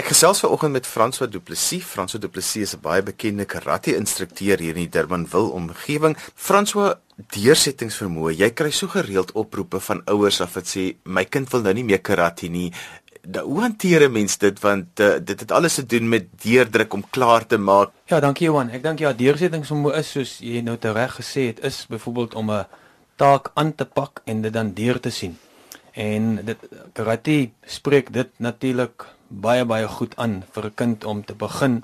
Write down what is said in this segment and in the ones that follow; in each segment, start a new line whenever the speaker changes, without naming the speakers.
Ek gesels vanoggend met François Du Plessis. François Du Plessis is 'n baie bekende karate-instrukteur hier in die Durbanville omgewing. François, deursettingsvermoë. Jy kry so gereeld oproepe van ouers af wat sê my kind wil nou nie meer karate nie. Da, hoe hanteer 'n mens dit want uh, dit het alles te doen met deurdruk om klaar te maak.
Ja, dankie Johan. Ek dink ja, deursettingsvermoë is soos jy nou reg gesê het, is byvoorbeeld om 'n taak aan te pak en dit dan deur te sien. En dit karate spreek dit natuurlik baie baie goed aan vir 'n kind om te begin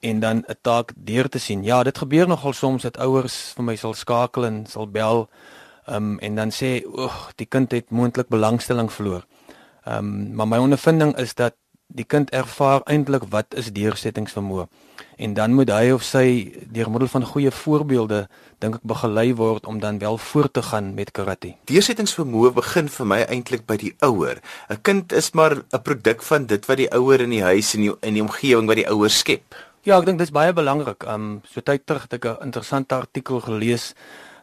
en dan 'n taak deur te sien. Ja, dit gebeur nogal soms dat ouers vir my sal skakel en sal bel um, en dan sê, "Oeg, die kind het moontlik belangstelling verloor." Ehm um, maar my ondervinding is dat die kind ervaar eintlik wat is deursettingsvermoë en dan moet hy of sy deur middel van goeie voorbeelde dink ek begelei word om dan wel voort te gaan met karate.
Deursettingsvermoë begin vir my eintlik by die ouer. 'n Kind is maar 'n produk van dit wat die ouer in die huis en die in die omgewing wat die ouer skep.
Ja, ek dink dis baie belangrik. Ehm um, so tyd terug het ek 'n interessante artikel gelees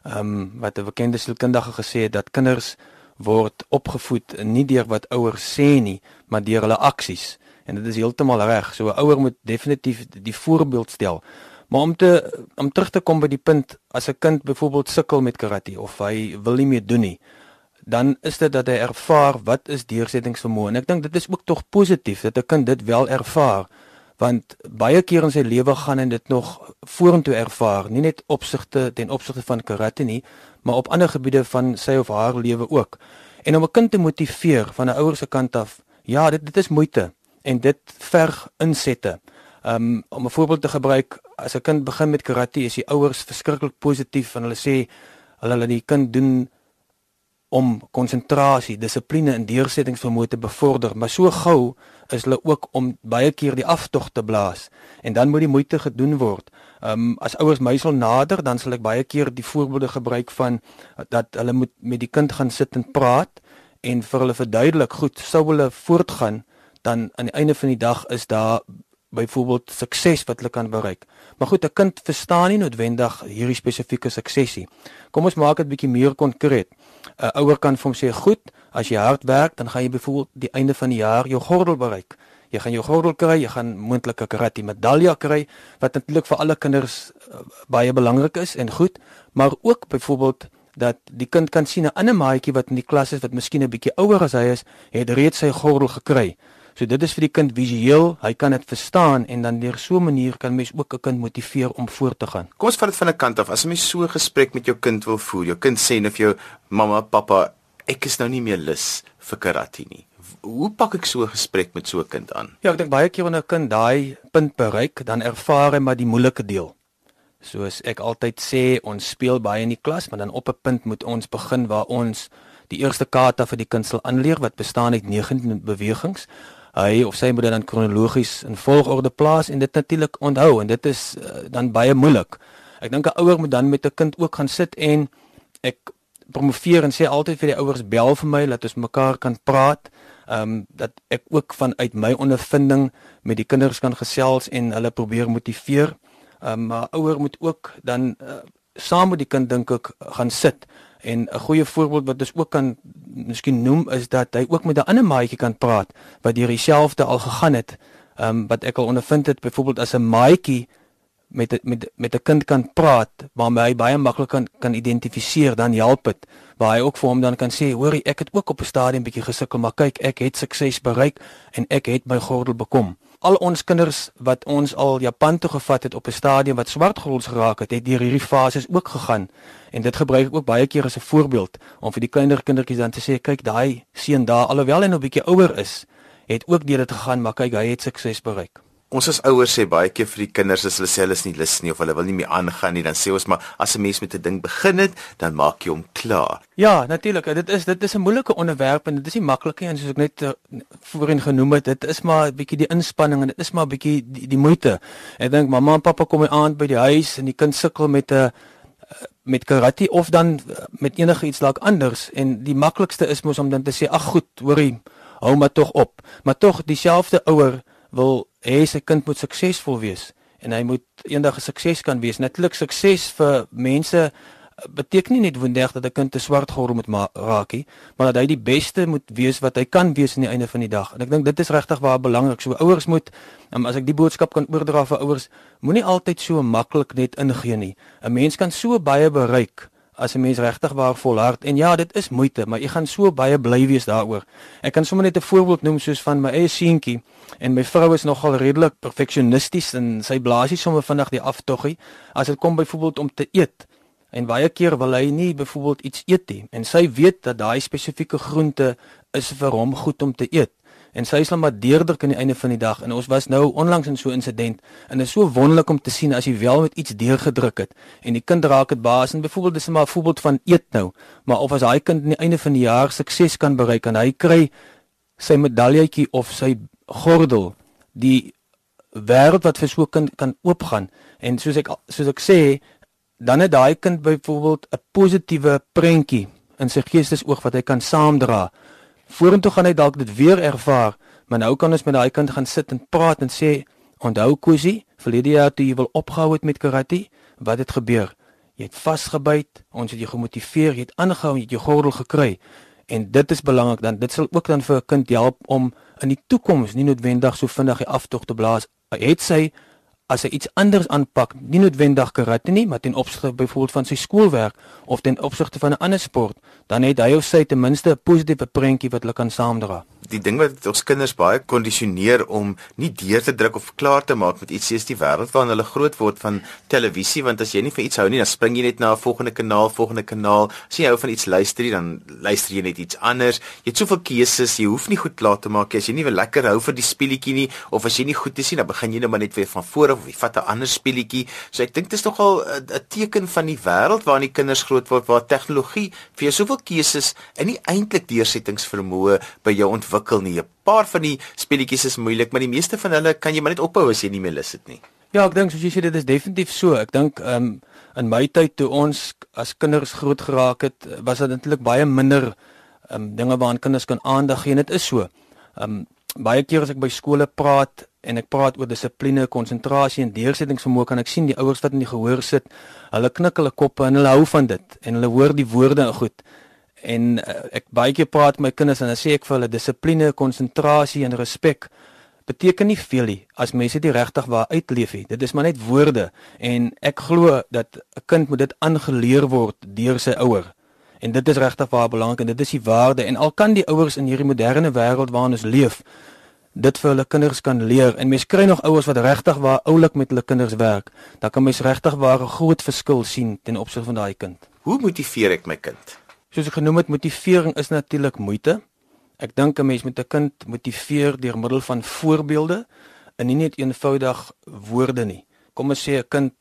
ehm um, wat 'n bekende sielkundige gesê het dat kinders word opgevoed nie deur wat ouers sê nie, maar deur hulle aksies. En dit is heeltemal reg. So 'n ouer moet definitief die voorbeeld stel. Maar om te om terug te kom by die punt as 'n kind byvoorbeeld sukkel met karate of hy wil nie meer doen nie, dan is dit dat hy ervaar wat is deursettingsvermoë. En ek dink dit is ook tog positief dat 'n kind dit wel ervaar want baie keer in sy lewe gaan hy dit nog vorentoe ervaar, nie net opsigte ten opsigte van karate nie, maar op ander gebiede van sy of haar lewe ook. En om 'n kind te motiveer van 'n ouer se kant af, ja, dit dit is moeite en dit verg insette. Um om 'n voorbeeld te gebruik, as 'n kind begin met karate, is die ouers verskriklik positief en hulle sê hulle laat die kind doen om konsentrasie, dissipline en deursettingsvermoë te bevorder, maar so gou is hulle ook om baie keer die aftog te blaas en dan moet die moeite gedoen word. Um as ouers my sal nader, dan sal ek baie keer die voorbeelde gebruik van dat hulle moet met die kind gaan sit en praat en vir hulle verduidelik, goed, sou hulle voortgaan, dan aan die einde van die dag is daar byvoorbeeld sukses wat hulle kan bereik. Maar goed, 'n kind verstaan nie noodwendig hierdie spesifieke suksesie. Kom ons maak dit bietjie meer konkreet. 'n Ouer kan vir hom sê, "Goed, as jy hard werk, dan gaan jy byvoorbeeld die einde van die jaar jou gordel bereik. Jy gaan jou gordel kry, jy gaan moontlik 'n karate medalje kry wat natuurlik vir alle kinders uh, baie belangrik is en goed, maar ook byvoorbeeld dat die kind kan sien 'n ander maatjie wat in die klas is wat miskien 'n bietjie ouer as hy is, het reeds sy gordel gekry. So dit is vir die kind visueel, hy kan dit verstaan en dan deur so 'n manier kan mens ook 'n kind motiveer om voort te gaan.
Kom ons vat dit van 'n kant af. As jy so 'n gesprek met jou kind wil voer, jou kind sê of jou mamma, pappa, ek is nou nie meer lus vir karate nie. Hoe pak ek so 'n gesprek met so 'n kind aan?
Ja, ek dink baie keer wanneer 'n kind daai punt bereik, dan ervaar hy maar die moeilike deel. Soos ek altyd sê, ons speel baie in die klas, maar dan op 'n punt moet ons begin waar ons die eerste kata vir die kind sal aanleer wat bestaan uit 19 bewegings hy of sy moet dit dan kronologies in volgorde plaas en dit natuurlik onthou en dit is uh, dan baie moeilik. Ek dink 'n ouer moet dan met 'n kind ook gaan sit en ek promoveer en sê altyd vir die ouers bel vir my dat ons mekaar kan praat. Ehm um, dat ek ook vanuit my ondervinding met die kinders kan gesels en hulle probeer motiveer. Ehm um, maar ouer moet ook dan uh, saam met die kind dink ek gaan sit En 'n goeie voorbeeld wat ons ook kan miskien noem is dat hy ook met 'n ander maatjie kan praat wat deur dieselfde al gegaan het. Ehm um, wat ek al ondervind het byvoorbeeld as 'n maatjie met met met 'n kind kan praat waarmee hy baie maklik kan kan identifiseer dan help dit waar hy ook vir hom dan kan sê hoor ek het ook op 'n stadium bietjie gesukkel maar kyk ek het sukses bereik en ek het my gordel bekom al ons kinders wat ons al Japan toe gevat het op 'n stadium wat swartgolds geraak het, het deur hierdie fases ook gegaan. En dit gebruik ek ook baie keer as 'n voorbeeld om vir die kleiner kindertjies dan te sê, kyk daai seun daar alhoewel hy nou bietjie ouer is, het ook deur dit gegaan, maar kyk hy het sukses bereik.
Ons as ouers sê baie keer vir die kinders as hulle sê hulle is nie lus nie of hulle wil nie meer aangaan nie, dan sê ons maar as 'n mens met 'n ding begin het, dan maak jy hom klaar.
Ja, natuurlik. Dit is dit is 'n moeilike onderwerp en dit is nie maklik nie en soos ek net uh, voorheen genoem het, dit is maar 'n bietjie die inspanning en dit is maar 'n bietjie die, die moeite. Ek dink mamma en pappa kom aan by die huis en die kind sukkel met 'n uh, met karate of dan uh, met enige iets dalk anders en die maklikste is mos om dan te sê ag goed, hoorie, hou maar tog op. Maar tog dieselfde ouer wil hê sy kind moet suksesvol wees en hy moet eendag 'n sukses kan wees. Natuurlik sukses vir mense beteken nie net wanneer dat 'n kind 'n swart gordel moet raak nie, maar dat hy die beste moet wees wat hy kan wees aan die einde van die dag. En ek dink dit is regtig waar belangrik. So ouers moet um, as ek die boodskap kan oordra vir ouers, moenie altyd so maklik net ingee nie. 'n Mens kan so baie bereik as 'n mens regtig waar volhard en ja, dit is moeite, maar jy gaan so baie bly wees daaroor. Ek kan sommer net 'n voorbeeld noem soos van my eie seentjie en my vrou is nogal redelik perfeksionisties en sy blaasie sommer vinnig die aftoggie as dit kom byvoorbeeld om te eet. En baie keer wil hy nie byvoorbeeld iets eet nie en sy weet dat daai spesifieke groente is vir hom goed om te eet en sy is dan maar deurder aan die einde van die dag. En ons was nou onlangs in so 'n insident en dit is so wonderlik om te sien as jy wel met iets deurgedruk het en die kind raak dit baas en byvoorbeeld dis maar 'n voorbeeld van eet nou. Maar of as daai kind aan die einde van die jaar sukses kan bereik en hy kry sy medaljetjie of sy gordel die wêreld wat vir so 'n kind kan oopgaan en soos ek soos ek sê dan het daai kind byvoorbeeld 'n positiewe prentjie in sy geestesoog wat hy kan saamdra Vorentoe gaan hy dalk dit weer ervaar, maar nou kan ons met daai kind gaan sit en praat en sê, "Onthou Kusi, verlede jaar toe jy wil opgehou het met karate, wat het gebeur? Jy het vasgebyt, ons het jou gemotiveer, jy het aangehou, jy het jou gordel gekry." En dit is belangrik dan dit sal ook dan vir 'n kind help om in die toekoms nie noodwendig so vinnig die aftog te blaas. Het sy as hy iets anders aanpak, nie noodwendig karate nie, maar ten opsigte byvoorbeeld van sy skoolwerk of ten opsigte van 'n ander sport, dan het hy of sy ten minste 'n positiewe prentjie wat hulle kan saamdra
die ding wat ons kinders baie kondisioneer om nie deur te druk of klaar te maak met iets soos die wêreld waarin hulle groot word van televisie want as jy nie vir iets hou nie dan spring jy net na 'n volgende kanaal, volgende kanaal. As jy hou van iets luister, dan luister jy net iets anders. Jy het soveel keuses, jy hoef nie goed klaar te maak as jy nie wil lekker hou vir die speletjie nie of as jy nie goed is nie, dan begin jy net maar net weer van voor af of jy vat 'n ander speletjie. So ek dink dit is nogal 'n teken van die wêreld waarin die kinders groot word waar tegnologie vir jou soveel keuses en nie eintlik deursettingsvermoë by jou ontwikkel ontwikkel nie. 'n Paar van die speletjies is moeilik, maar die meeste van hulle kan jy maar net ophou as jy nie meer lus het nie.
Ja, ek dink soos jy sê dit is definitief so. Ek dink ehm um, in my tyd toe ons as kinders groot geraak het, was dit eintlik baie minder ehm um, dinge waaraan kinders kan aandag gee en dit is so. Ehm um, baie keer as ek by skole praat en ek praat oor dissipline, konsentrasie en deursettingsvermoë kan ek sien die ouers wat in die gehoor sit, hulle knik hulle koppe en hulle hou van dit en hulle hoor die woorde goed en uh, ek baie keer praat met my kinders en dan sê ek vir hulle dissipline, konsentrasie en respek beteken nie veel nie as mense dit regtig waar uitleef nie. Dit is maar net woorde en ek glo dat 'n kind moet dit aangeleer word deur sy ouer. En dit is regtig waar belangrik en dit is die waarde en al kan die ouers in hierdie moderne wêreld waarin ons leef dit vir hulle kinders kan leer en mense kry nog ouers wat regtig waar oulik met hulle kinders werk, dan kan mens regtig waar 'n groot verskil sien ten opsigte van daai kind.
Hoe motiveer ek my kind?
Soos ek genoem het, motivering is natuurlik moeite. Ek dink 'n mens moet 'n kind motiveer deur middel van voorbeelde en nie net eenvoudig woorde nie. Kom ons sê 'n kind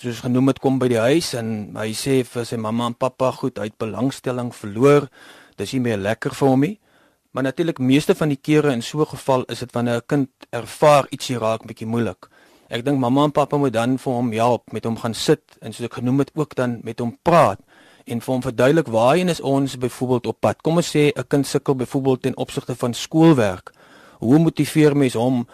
soos genoem het kom by die huis en hy sê vir sy mamma en pappa goed, hy het belangstelling verloor. Dis nie meer lekker vir hom nie. Maar natuurlik meeste van die kere in so 'n geval is dit wanneer 'n kind ervaar ietsie raak bietjie moeilik. Ek dink mamma en pappa moet dan vir hom help met hom gaan sit en soos ek genoem het ook dan met hom praat en vir hom verduidelik waarheen is ons byvoorbeeld op pad. Kom ons sê 'n kind sukkel byvoorbeeld ten opsigte van skoolwerk. Hoe motiveer mens hom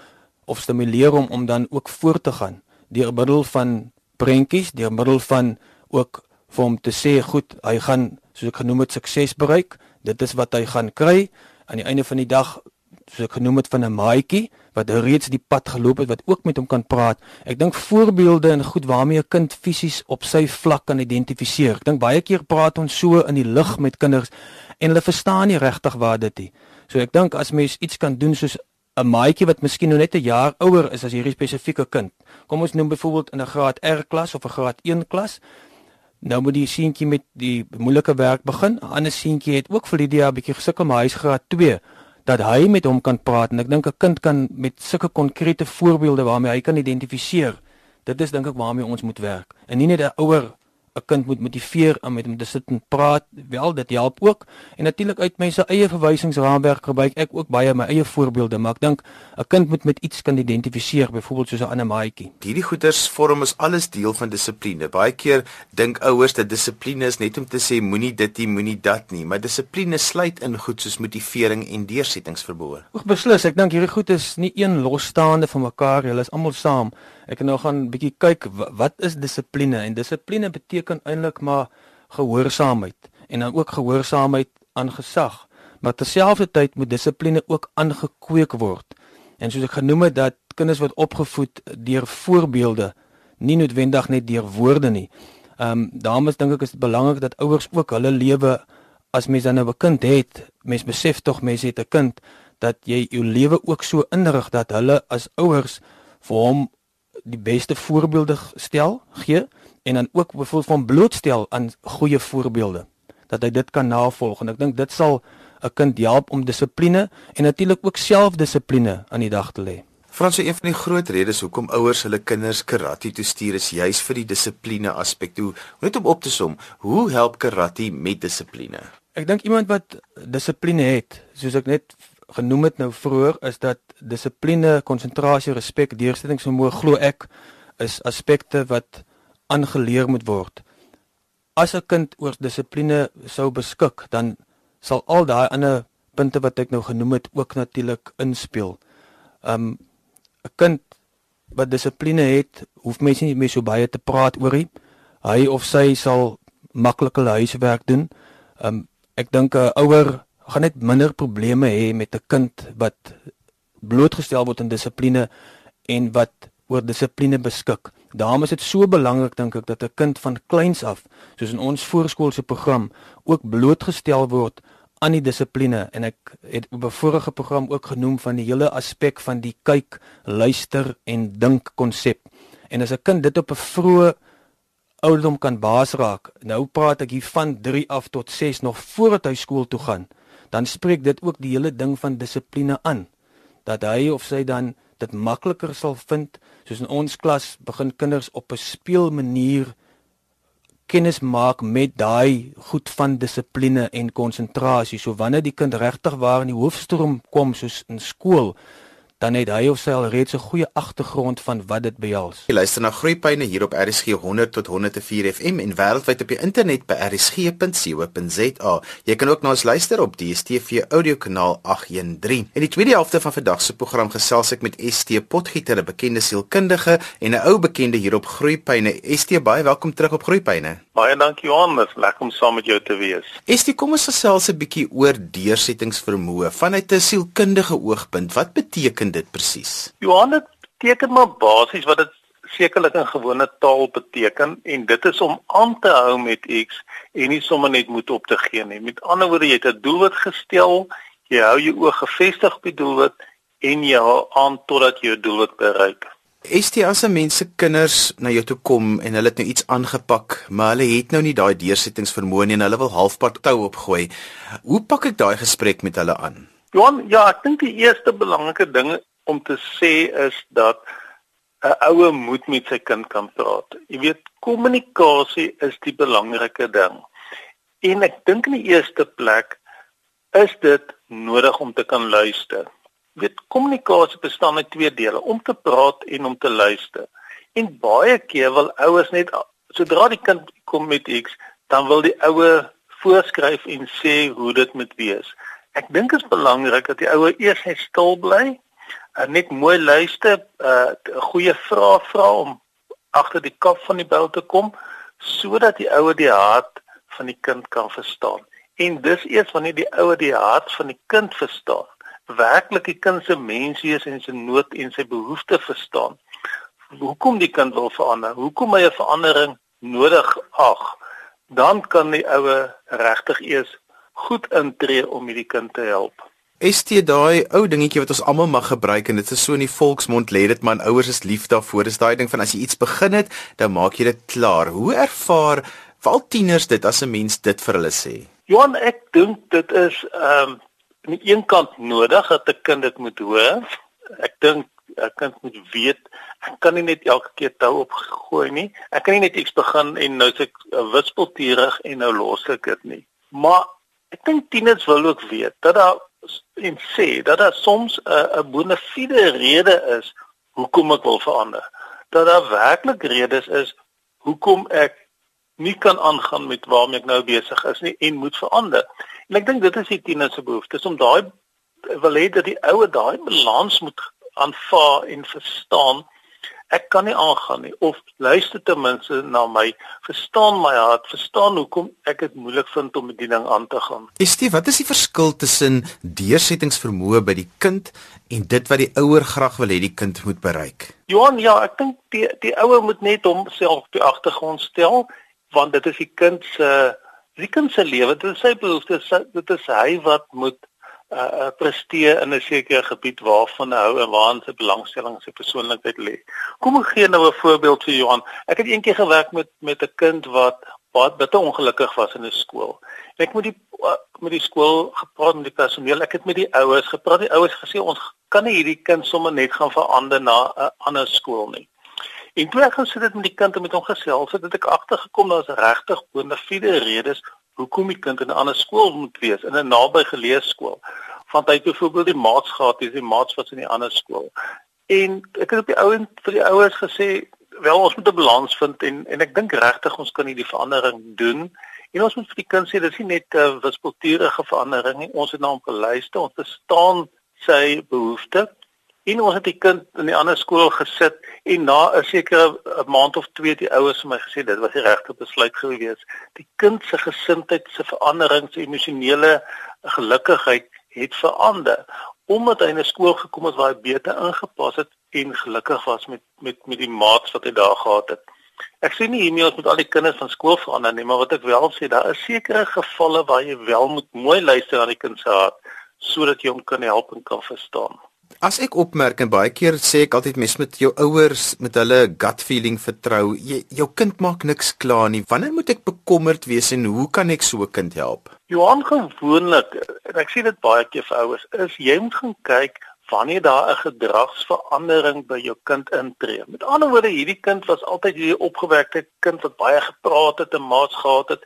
of stimuleer hom om dan ook voort te gaan deur middel van prentjies, deur middel van ook vir hom te sê goed, hy gaan soos ek genoem het sukses bereik. Dit is wat hy gaan kry aan die einde van die dag soos ek genoem het van 'n maatjie wat reeds die pad geloop het wat ook met hom kan praat. Ek dink voorbeelde en goed waarmee 'n kind fisies op sy vlak kan identifiseer. Ek dink baie keer praat ons so in die lig met kinders en hulle verstaan nie regtig wat dit is. So ek dink as mens iets kan doen soos 'n maatjie wat miskien nog net 'n jaar ouer is as hierdie spesifieke kind. Kom ons noem byvoorbeeld in 'n graad R klas of 'n graad 1 klas. Nou moet die seentjie met die moeilike werk begin. 'n Ander seentjie het ook vir die dia 'n bietjie gesukkel maar hy's graad 2 dat hy met hom kan praat en ek dink 'n kind kan met sulke konkrete voorbeelde waarmee hy kan identifiseer. Dit is dink ek waarmee ons moet werk. En nie net 'n ouer 'n kind moet motiveer om met hom te sit en praat. Wel, dit help ook. En natuurlik uit my eie verwysingsraamwerk gebruik ek ook baie my eie voorbeelde, maar ek dink 'n kind moet met iets kan identifiseer, byvoorbeeld soos 'n ander maatjie.
Hierdie goeters vorm is alles deel van dissipline. Baie keer dink ouers dat dissipline is net om te sê moenie dit nie, moenie dat nie, maar dissipline sluit in goed soos motivering en deursettingsvermoë.
Oek beslis, ek dink hierdie goed is nie een losstaande van mekaar, hulle is almal saam. Ek nou gaan bietjie kyk wat is dissipline en dissipline beteken eintlik maar gehoorsaamheid en dan ook gehoorsaamheid aan gesag. Maar terselfdertyd moet dissipline ook aangekweek word. En soos ek genoem het dat kinders word opgevoed deur voorbeelde, nie noodwendig net deur woorde nie. Ehm um, daarom is dink ek is dit belangrik dat ouers ook hulle lewe as mens dan nou 'n kind het, mens besef tog mens het 'n kind dat jy jou lewe ook so inrig dat hulle as ouers vir hom die beste voorbeelde stel, gee en dan ook byvoorbeeld van blootstel aan goeie voorbeelde dat hy dit kan navolg en ek dink dit sal 'n kind help om dissipline en natuurlik ook selfdissipline aan die dag te lê.
Frans, een van die groot redes hoekom ouers hulle kinders karate toe stuur is juis vir die dissipline aspek. Hoe net om op te som, hoe help karate met dissipline?
Ek dink iemand wat dissipline het, soos ek net genoem het nou vroeër, is dat dissipline, konsentrasie, respek, deursettingsvermoë glo ek is aspekte wat aangeleer moet word. As 'n kind oor dissipline sou beskik, dan sal al daai ander punte wat ek nou genoem het ook natuurlik inspel. Um 'n kind wat dissipline het, hoef mens nie meer so baie te praat oor hy. Hy of sy sal makliker huiswerk doen. Um ek dink 'n ouer gaan net minder probleme hê met 'n kind wat blootgestel word aan dissipline en wat oor dissipline beskik. Daarom is dit so belangrik dink ek dat 'n kind van kleins af, soos in ons voorskoolse program, ook blootgestel word aan die dissipline en ek het op 'n vorige program ook genoem van die hele aspek van die kyk, luister en dink konsep. En as 'n kind dit op 'n vroeë ouderdom kan baas raak, nou praat ek hier van 3 af tot 6 nog voordat hy skool toe gaan, dan spreek dit ook die hele ding van dissipline aan. Dat hy of sy dan dit makliker sal vind soos in ons klas begin kinders op 'n speelmanier kennis maak met daai goed van dissipline en konsentrasie. So wanneer die kind regtig waar in die hoofstroom kom soos in skool, dan het hy of sy al reeds 'n goeie agtergrond van wat dit behels.
Jy luister na Groepyne hier op RSG 100 tot 104 FM en wêreldwyd op die internet by rsg.co.za. Jy kan ook na ons luister op DStv audiokanaal 813. In die tweede helfte van vandag se program gesels ek met ST Potgieter, 'n bekende sielkundige en 'n ou bekende hier op Groepyne. ST, baie welkom terug op Groepyne.
Baie dankie Johan, dit is lekker om saam met jou te wees.
ST, kom ons gesels 'n bietjie oor deursettingsvermoë vanuit 'n sielkundige oogpunt. Wat beteken dit presies?
Johan, dit beteken maar basies wat dit sekerlik in gewone taal beteken en dit is om aan te hou met iets en nie sommer net moet op te gee nie. Met ander woorde, jy het 'n doelwit gestel, jy hou jou oë gefestig op die doelwit en jy hou aan totdat jy jou doelwit bereik.
Is dit as 'n mens se kinders na jou toe kom en hulle het nou iets aangepak, maar hulle het nou nie daai deursettingsvermoë nie en hulle wil halfpad tou opgooi. Hoe pak ek daai gesprek met hulle aan?
Johan, ja, ek dink die eerste belangrike ding om te sê is dat 'n ouer moet met sy kind kan praat. Jy weet, kommunikasie is die belangrike ding. En ek dink in die eerste plek is dit nodig om te kan luister. Jy weet, kommunikasie bestaan uit twee dele: om te praat en om te luister. En baie keer wil ouers net sodra die kind kom met iets, dan wil die ouer voorskryf en sê hoe dit moet wees. Ek dink dit is belangrik dat die ouer eers net stil bly en net mooi luister, uh, 'n uh, goeie vrae vra om agter die kop van die bel te kom sodat die ouer die hart van die kind kan verstaan. En dis eers wanneer die ouer die hart van die kind verstaan, werklik die kind se menswees en sy nood en sy behoeftes verstaan. Hoekom die kind wil verander? Hoekom hy 'n verandering nodig ag? Dan kan die ouer regtig eers goed intree om hierdie kind te help.
Is dit daai ou dingetjie wat ons almal mag gebruik en dit is so in die volksmond lê dit man ouers is lief daarvoor. Dis daai ding van as jy iets begin het, dan maak jy dit klaar. Hoe ervaar veral tieners dit as 'n mens dit vir hulle sê?
Johan, ek dink dit is ehm um, aan die een kant nodig dat 'n kind dit moet hoor. Ek dink 'n kind moet weet ek kan nie net elke keer tou opgooi nie. Ek kan nie net iets begin en nou sê ek wispelturig en nou los ek dit nie. Maar Ek dink tieners wil ook weet dat daar en sê dat daar soms 'n 'n bonafide rede is hoekom ek wil verander. Dat daar werklik redes is hoekom ek nie kan aangaan met waarmee ek nou besig is nie en moet verander. En ek dink dit is die tieners se behoefte om daai wil hê dat die ouer daai balans moet aanvaar en verstaan. Ek kan nie aangaan nie of luister ten minste na my, verstaan my hart, verstaan hoekom ek dit moeilik vind om met die ding aan te gaan.
Estie, wat is die verskil tussen deursettingsvermoë by die kind en dit wat die ouer graag wil hê die kind moet bereik?
Johan, ja, ek dink die die ouer moet net homself op die agtergrond stel want dit is die kind se die kind se lewe, dit is sy behoeftes, dit is hy wat moet uh, presteer in 'n sekere gebied waarvan hy hou en waar sy belangstelling sy persoonlikheid lê. Kom ek gee nou 'n voorbeeld vir Johan. Ek het eendag gewerk met met 'n kind wat wat bitter ongelukkig was in 'n skool. Ek moet die met die skool gepraat met die personeel. Ek het met die ouers gepraat. Die ouers gesê ons kan nie hierdie kind sommer net gaan verander na 'n ander skool nie. En toe ek gesit het met die kind en met hom gesels, het ek agtergekom daar's regtig bonafide redes hoekom die kind in 'n ander skool moet wees, in 'n nabygeleë skool. Want hy het byvoorbeeld die maats gehad, dis die maats wat in die ander skool. En ek het op die ouens vir die ouers gesê, wel ons moet 'n balans vind en en ek dink regtig ons kan hierdie verandering doen. En ons moet vir die kind sê dis nie net 'n uh, wispelturige verandering nie. Ons het na hom geluister, ons verstaan sy behoeftes En ons het die kind in die ander skool gesit en na 'n sekere maand of twee die ouers vir my gesê dit was die regte besluit gewees. Die kind se gesindheid, se verandering, sy emosionele gelukkigheid het verander omdat hy 'n skool gekom het waar hy beter ingepas het en gelukkig was met met met die maats wat hy daar gehad het. Ek sê nie hiermee ons moet al die kinders van skool verander nie, maar wat ek wel sê, daar is sekere gevalle waar jy wel moet mooi luister na die kind se hart sodat jy hom kan help en kan verstaan.
As ek opmerk en baie keer sê ek altyd mes met jou ouers met hulle gut feeling vertrou. Jy, jou kind maak niks klaar nie. Wanneer moet ek bekommerd wees en hoe kan ek so 'n kind help?
Johan gewoonlik en ek sien dit baie keer vir ouers is jy moet gaan kyk wanneer daar 'n gedragsverandering by jou kind intree. Met ander woorde, hierdie kind was altyd hierdie opgewekte kind wat baie gepraat het en maats gehad het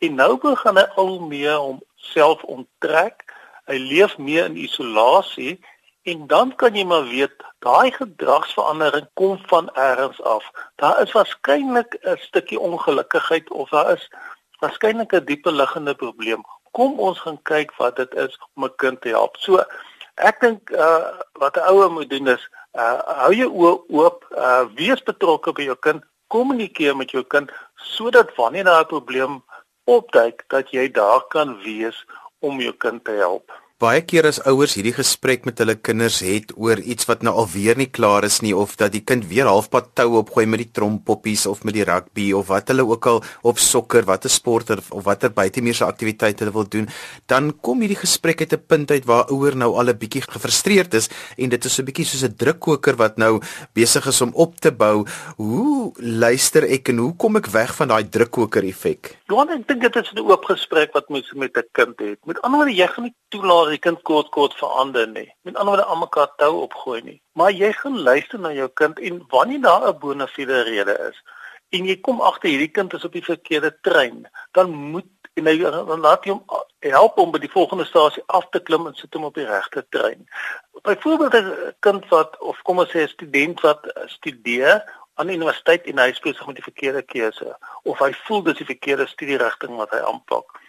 en nou begin hy al meer homself onttrek. Hy leef meer in isolasie En dan kan jy maar weet, daai gedragsverandering kom van elders af. Daar is waarskynlik 'n stukkie ongelukkigheid of daar is waarskynlik 'n dieper liggende probleem. Kom ons gaan kyk wat dit is om 'n kind te help. So ek dink uh wat 'n ouer moet doen is uh hou jou oë oop, uh wees betrokke by jou kind, kommunikeer met jou kind sodat wanneer daar 'n probleem opduik dat jy daar kan wees om jou kind te help
baie keer as ouers hierdie gesprek met hulle kinders het oor iets wat nou alweer nie klaar is nie of dat die kind weer halfpad tou opgooi met die trompoppies of met die rugby of wat hulle ook al op sokker, watter sport of watter buitemuurse aktiwiteit hulle wil doen, dan kom hierdie gesprek uit 'n punt uit waar ouer nou al 'n bietjie gefrustreerd is en dit is so 'n bietjie soos 'n drukkoker wat nou besig is om op te bou. Hoe luister ek en hoe kom ek weg van daai drukkoker effek?
Ja, ek dink dit is 'n oop gesprek wat mens met 'n kind het. Met ander woorde, jy gaan nie toelaat die kind kort kort verander nie. Met ander woorde almekaar tou opgooi nie. Maar jy gaan luister na jou kind en wanneer daar 'n bonafide rede is en jy kom agter hierdie kind is op die verkeerde trein, dan moet en hy dan laat jy hom help om by die volgende stasie af te klim en sit hom op die regte trein. Byvoorbeeld 'n kind wat of kom ons sê 'n student wat studeer aan die universiteit en hy spesifiek met die verkeerde keuse of hy voel dis die verkeerde studierigting wat hy aanpak.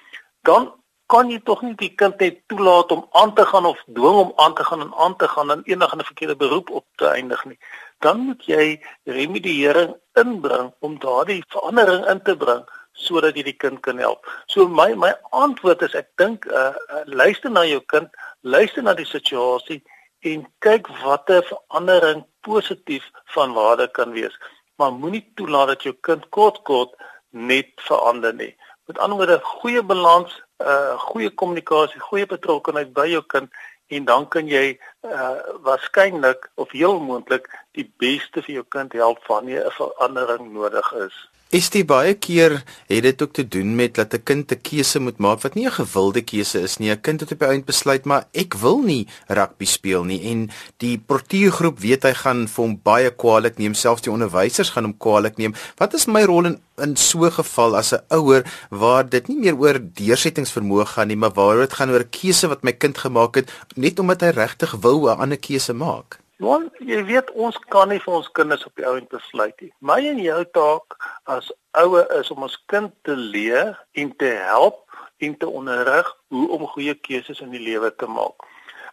Dan kan jy tog nie die kind net toelaat om aan te gaan of dwing hom aan te gaan en aan te gaan en enige 'n verkeerde beroep op te eindig nie. Dan moet jy remediering inbring om daardie verandering in te bring sodat jy die kind kan help. So my my antwoord is ek dink uh, uh luister na jou kind, luister na die situasie en kyk watter verandering positief van waarde kan wees. Maar moenie toelaat dat jou kind kort kort net verander nie. Met ander woorde, goeie balans uh goeie kommunikasie, goeie betrokkenheid by jou kind en dan kan jy uh waarskynlik of heel moontlik die beste vir jou kind help wanneer 'n verandering nodig is.
Is dit baie keer het dit ook te doen met dat 'n kind 'n keuse moet maak wat nie 'n gewilde keuse is nie. 'n Kind het op die eind besluit maar ek wil nie rugby speel nie en die portuïergroep weet hy gaan vir hom baie kwaadlik neem, selfs die onderwysers gaan hom kwaadlik neem. Wat is my rol in in so 'n geval as 'n ouer waar dit nie meer oor deursettingsvermoë gaan nie, maar waar dit gaan oor 'n keuse wat my kind gemaak het net omdat hy regtig wou 'n ander keuse maak?
Want jy weet ons kan nie vir ons kinders op die ou end besluit nie. My en jou taak as ouer is om ons kind te leer en te help en te onderrig hoe om goeie keuses in die lewe te maak.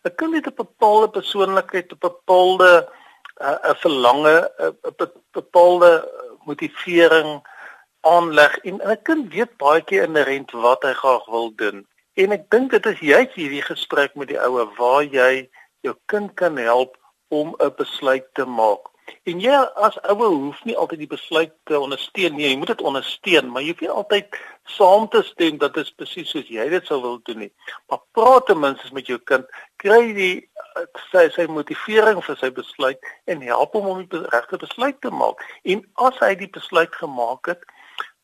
'n Kind het 'n bepaalde persoonlikheid, 'n bepaalde 'n verlange 'n bepaalde motivering aanleg en 'n kind weet baie keer inherent wat hy graag wil doen. En ek dink dit is juist hierdie gesprek met die ouer waar jy jou kind kan help om 'n besluit te maak. En jy as ouer hoef nie altyd die besluit te ondersteun nie. Jy moet dit ondersteun, maar jy hoef nie altyd saam te stem dat dit presies soos jy dit sou wil doen nie. Maar praat ten minste met jou kind, kry die sy sy motivering vir sy besluit en help hom om die regte besluit te maak. En as hy die besluit gemaak het,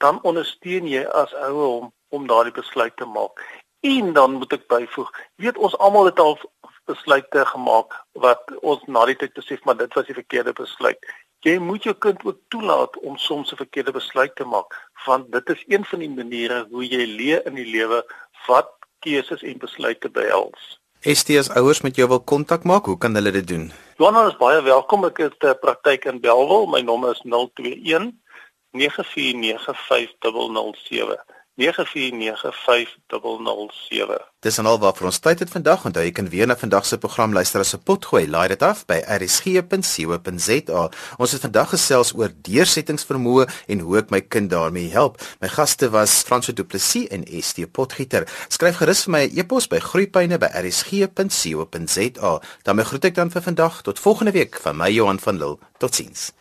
dan ondersteun jy as ouer hom om daardie besluit te maak. En dan moet ek byvoeg, weet ons almal het al besluite gemaak wat ons na die tyd besef maar dit was die verkeerde besluit. Jy moet jou kind ook toelaat om soms 'n verkeerde besluit te maak want dit is een van die maniere hoe jy leer in die lewe wat keuses en besluite behels.
STS ouers met jou wil kontak maak, hoe kan hulle dit doen?
Johanna is baie welkom. Ek het 'n praktyk in Belwel. My nommer is 021 949 5007. 094507.
Dis en al wat vir ons tyd het vandag. Onthou jy kan weer na vandag se program luister as 'n potgooi. Laai dit af by rsg.co.za. Ons het vandag gesels oor deursettingsvermoë en hoe ek my kind daarmee help. My gaste was Franso Du Plessis en ST Potgieter. Skryf gerus vir my 'n e e-pos by groeipyne@rsg.co.za. Dan groet ek dan vir vandag tot volgende week van my Johan van Lille. Totsiens.